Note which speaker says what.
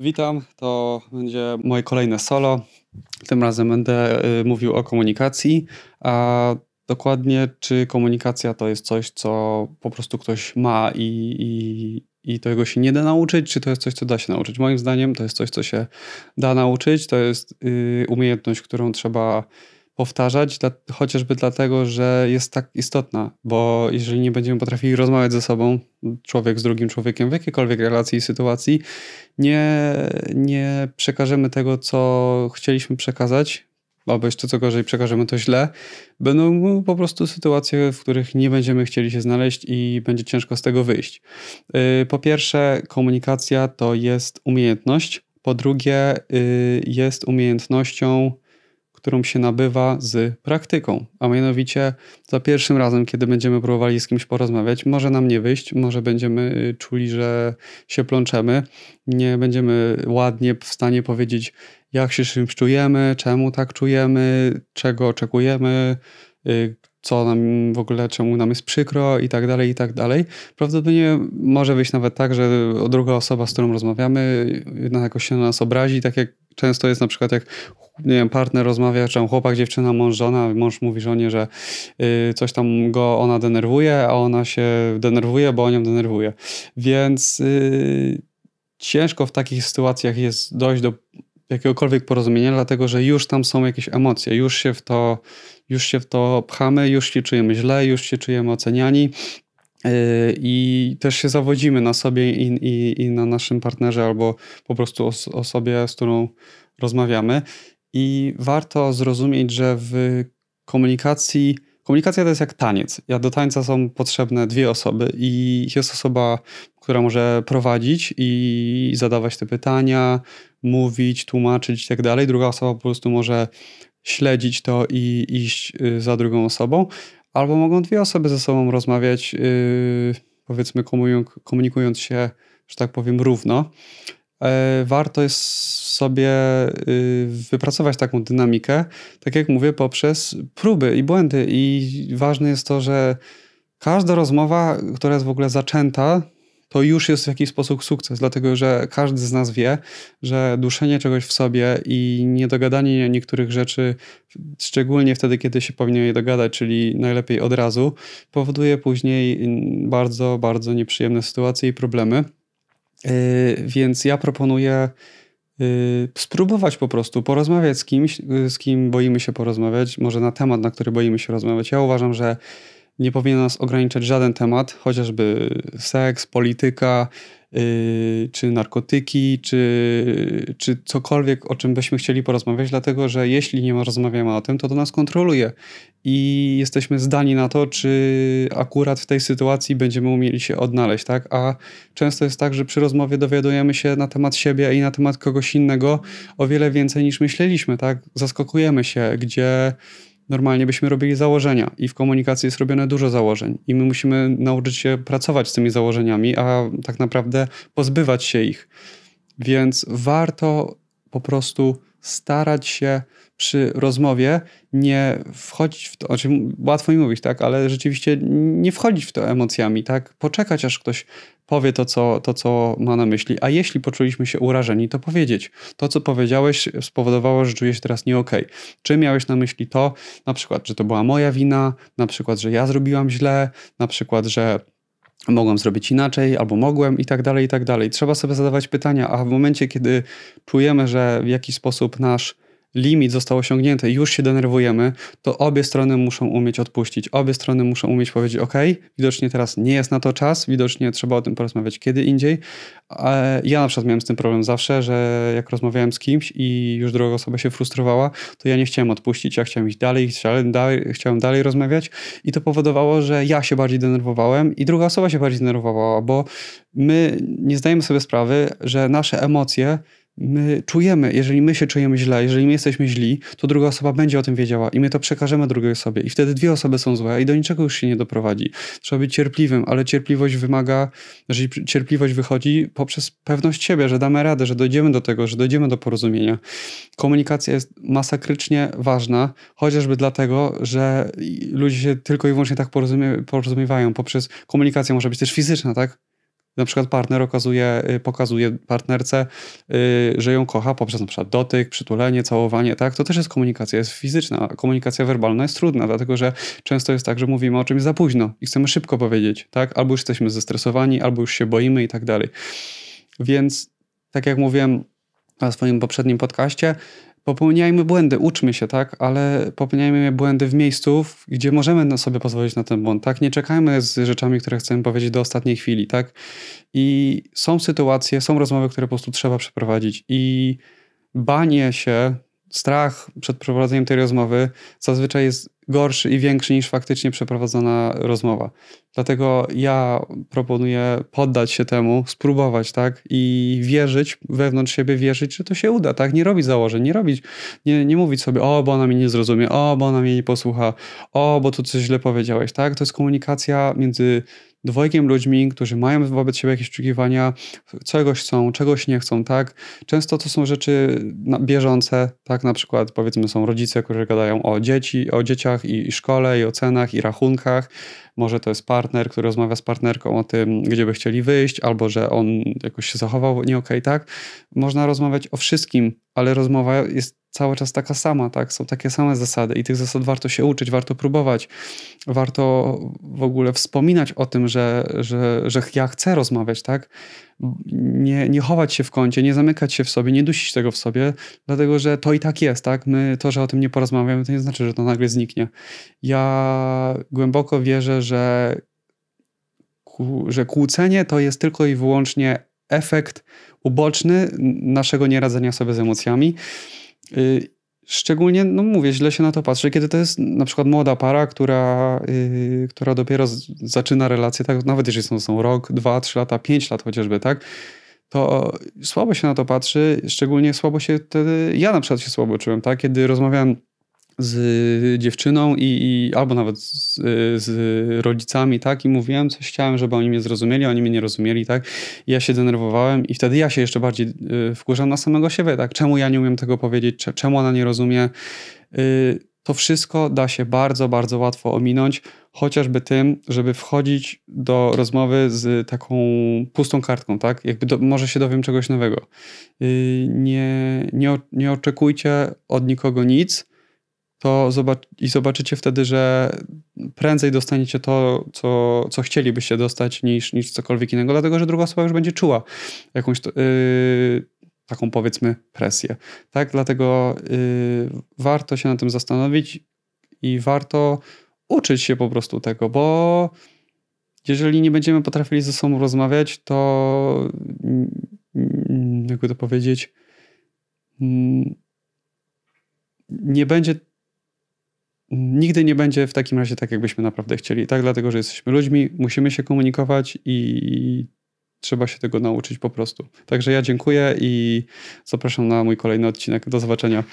Speaker 1: Witam, to będzie moje kolejne solo. Tym razem będę y, mówił o komunikacji, a dokładnie czy komunikacja to jest coś, co po prostu ktoś ma i, i, i tego się nie da nauczyć, czy to jest coś, co da się nauczyć. Moim zdaniem to jest coś, co się da nauczyć, to jest y, umiejętność, którą trzeba powtarzać, dla, chociażby dlatego, że jest tak istotna, bo jeżeli nie będziemy potrafili rozmawiać ze sobą, człowiek z drugim człowiekiem w jakiejkolwiek relacji i sytuacji, nie, nie przekażemy tego, co chcieliśmy przekazać, albo jeszcze co gorzej, przekażemy to źle, będą po prostu sytuacje, w których nie będziemy chcieli się znaleźć i będzie ciężko z tego wyjść. Y, po pierwsze, komunikacja to jest umiejętność. Po drugie, y, jest umiejętnością którą się nabywa z praktyką. A mianowicie za pierwszym razem, kiedy będziemy próbowali z kimś porozmawiać, może nam nie wyjść, może będziemy y, czuli, że się plączemy, nie będziemy ładnie w stanie powiedzieć, jak się czymś czujemy, czemu tak czujemy, czego oczekujemy, y, co nam w ogóle, czemu nam jest przykro i tak dalej, i tak dalej. Prawdopodobnie może wyjść nawet tak, że druga osoba, z którą rozmawiamy, jakoś się na nas obrazi, tak jak często jest na przykład jak nie wiem, partner rozmawia, czy tam chłopak, dziewczyna, mąż, żona, mąż mówi żonie, że y, coś tam go ona denerwuje, a ona się denerwuje, bo on ją denerwuje. Więc y, ciężko w takich sytuacjach jest dojść do jakiegokolwiek porozumienia, dlatego że już tam są jakieś emocje, już się w to, już się w to pchamy, już się czujemy źle, już się czujemy oceniani. Y, I też się zawodzimy na sobie i, i, i na naszym partnerze, albo po prostu os osobie, z którą rozmawiamy. I warto zrozumieć, że w komunikacji, komunikacja to jest jak taniec. Ja do tańca są potrzebne dwie osoby i jest osoba, która może prowadzić i zadawać te pytania, mówić, tłumaczyć i tak dalej. Druga osoba po prostu może śledzić to i iść y, za drugą osobą. Albo mogą dwie osoby ze sobą rozmawiać, yy, powiedzmy komunikując się, że tak powiem, równo. E, warto jest sobie y, wypracować taką dynamikę, tak jak mówię, poprzez próby i błędy. I ważne jest to, że każda rozmowa, która jest w ogóle zaczęta, to już jest w jakiś sposób sukces, dlatego że każdy z nas wie, że duszenie czegoś w sobie i niedogadanie niektórych rzeczy, szczególnie wtedy, kiedy się powinno je dogadać, czyli najlepiej od razu, powoduje później bardzo, bardzo nieprzyjemne sytuacje i problemy. Yy, więc ja proponuję yy, spróbować po prostu porozmawiać z kimś, yy, z kim boimy się porozmawiać, może na temat, na który boimy się rozmawiać. Ja uważam, że nie powinien nas ograniczać żaden temat, chociażby seks, polityka, yy, czy narkotyki, czy, czy cokolwiek, o czym byśmy chcieli porozmawiać, dlatego że jeśli nie rozmawiamy o tym, to to nas kontroluje i jesteśmy zdani na to, czy akurat w tej sytuacji będziemy umieli się odnaleźć, tak? A często jest tak, że przy rozmowie dowiadujemy się na temat siebie i na temat kogoś innego o wiele więcej niż myśleliśmy, tak? Zaskakujemy się, gdzie normalnie byśmy robili założenia i w komunikacji jest robione dużo założeń i my musimy nauczyć się pracować z tymi założeniami, a tak naprawdę pozbywać się ich. Więc warto po prostu starać się przy rozmowie nie wchodzić w to, o czym łatwo mi mówić, tak, ale rzeczywiście nie wchodzić w to emocjami, tak, poczekać aż ktoś powie to co, to, co ma na myśli, a jeśli poczuliśmy się urażeni, to powiedzieć. To, co powiedziałeś spowodowało, że czuję się teraz nie okej. Okay. Czy miałeś na myśli to, na przykład, że to była moja wina, na przykład, że ja zrobiłam źle, na przykład, że mogłem zrobić inaczej, albo mogłem i tak dalej, i tak dalej. Trzeba sobie zadawać pytania, a w momencie, kiedy czujemy, że w jakiś sposób nasz limit został osiągnięty już się denerwujemy, to obie strony muszą umieć odpuścić. Obie strony muszą umieć powiedzieć: OK, widocznie teraz nie jest na to czas, widocznie trzeba o tym porozmawiać kiedy indziej. Ja na przykład miałem z tym problem zawsze, że jak rozmawiałem z kimś i już druga osoba się frustrowała, to ja nie chciałem odpuścić, ja chciałem iść dalej, chciałem dalej, chciałem dalej rozmawiać i to powodowało, że ja się bardziej denerwowałem i druga osoba się bardziej denerwowała, bo my nie zdajemy sobie sprawy, że nasze emocje my czujemy, jeżeli my się czujemy źle, jeżeli my jesteśmy źli, to druga osoba będzie o tym wiedziała i my to przekażemy drugiej osobie i wtedy dwie osoby są złe i do niczego już się nie doprowadzi. Trzeba być cierpliwym, ale cierpliwość wymaga, że cierpliwość wychodzi poprzez pewność siebie, że damy radę, że dojdziemy do tego, że dojdziemy do porozumienia. Komunikacja jest masakrycznie ważna, chociażby dlatego, że ludzie się tylko i wyłącznie tak porozumie, porozumiewają poprzez komunikację może być też fizyczna, tak? Na przykład partner okazuje, y, pokazuje partnerce, y, że ją kocha poprzez na przykład dotyk, przytulenie, całowanie, tak? To też jest komunikacja, jest fizyczna. Komunikacja werbalna jest trudna, dlatego że często jest tak, że mówimy o czymś za późno i chcemy szybko powiedzieć, tak? Albo już jesteśmy zestresowani, albo już się boimy i tak dalej. Więc tak jak mówiłem na swoim poprzednim podcaście, popełniajmy błędy, uczmy się, tak, ale popełniajmy błędy w miejscu, gdzie możemy sobie pozwolić na ten błąd, tak, nie czekajmy z rzeczami, które chcemy powiedzieć do ostatniej chwili, tak, i są sytuacje, są rozmowy, które po prostu trzeba przeprowadzić. I banie się, strach przed przeprowadzeniem tej rozmowy zazwyczaj jest gorszy i większy niż faktycznie przeprowadzona rozmowa. Dlatego ja proponuję poddać się temu, spróbować, tak? I wierzyć, wewnątrz siebie wierzyć, że to się uda, tak? Nie robić założeń, nie robić, nie, nie mówić sobie, o, bo ona mnie nie zrozumie, o, bo ona mnie nie posłucha, o, bo tu coś źle powiedziałeś, tak? To jest komunikacja między dwojgiem ludźmi, którzy mają wobec siebie jakieś oczekiwania, czegoś chcą, czegoś nie chcą, tak? Często to są rzeczy bieżące, tak? Na przykład powiedzmy są rodzice, którzy gadają o dzieci, o dzieciach i, i szkole, i o cenach, i rachunkach. Może to jest partner, który rozmawia z partnerką o tym, gdzie by chcieli wyjść, albo że on jakoś się zachował nie okej, okay, tak? Można rozmawiać o wszystkim, ale rozmowa jest cały czas taka sama, tak? Są takie same zasady i tych zasad warto się uczyć, warto próbować, warto w ogóle wspominać o tym, że, że, że ja chcę rozmawiać, tak? Nie, nie chować się w kącie, nie zamykać się w sobie, nie dusić tego w sobie, dlatego że to i tak jest, tak? My to, że o tym nie porozmawiamy, to nie znaczy, że to nagle zniknie. Ja głęboko wierzę, że, że kłócenie to jest tylko i wyłącznie efekt uboczny naszego nieradzenia sobie z emocjami. Y, szczególnie, no mówię, źle się na to patrzy, kiedy to jest na przykład młoda para, która, yy, która dopiero z, zaczyna relację, tak, nawet jeżeli są, są rok, dwa, trzy lata, pięć lat chociażby, tak, to słabo się na to patrzy, szczególnie słabo się wtedy, ja na przykład się słabo czułem, tak, kiedy rozmawiałem z dziewczyną i, i albo nawet z, z, rodzicami, tak, i mówiłem coś, chciałem, żeby oni mnie zrozumieli, oni mnie nie rozumieli, tak, I ja się denerwowałem i wtedy ja się jeszcze bardziej y, wkurzam na samego siebie, tak, czemu ja nie umiem tego powiedzieć, czemu ona nie rozumie, y, to wszystko da się bardzo, bardzo łatwo ominąć, chociażby tym, żeby wchodzić do rozmowy z taką pustą kartką, tak? Jakby do, może się dowiem czegoś nowego. Y, nie, nie, nie oczekujcie od nikogo nic, to zobac i zobaczycie wtedy, że prędzej dostaniecie to, co, co chcielibyście dostać, niż, niż cokolwiek innego, dlatego że druga osoba już będzie czuła jakąś yy, taką powiedzmy presję. Tak, dlatego yy, warto się na tym zastanowić i warto uczyć się po prostu tego, bo jeżeli nie będziemy potrafili ze sobą rozmawiać, to mm, jakby to powiedzieć, mm, nie będzie nigdy nie będzie w takim razie tak, jakbyśmy naprawdę chcieli. Tak, dlatego, że jesteśmy ludźmi, musimy się komunikować i trzeba się tego nauczyć po prostu. Także ja dziękuję i zapraszam na mój kolejny odcinek. Do zobaczenia.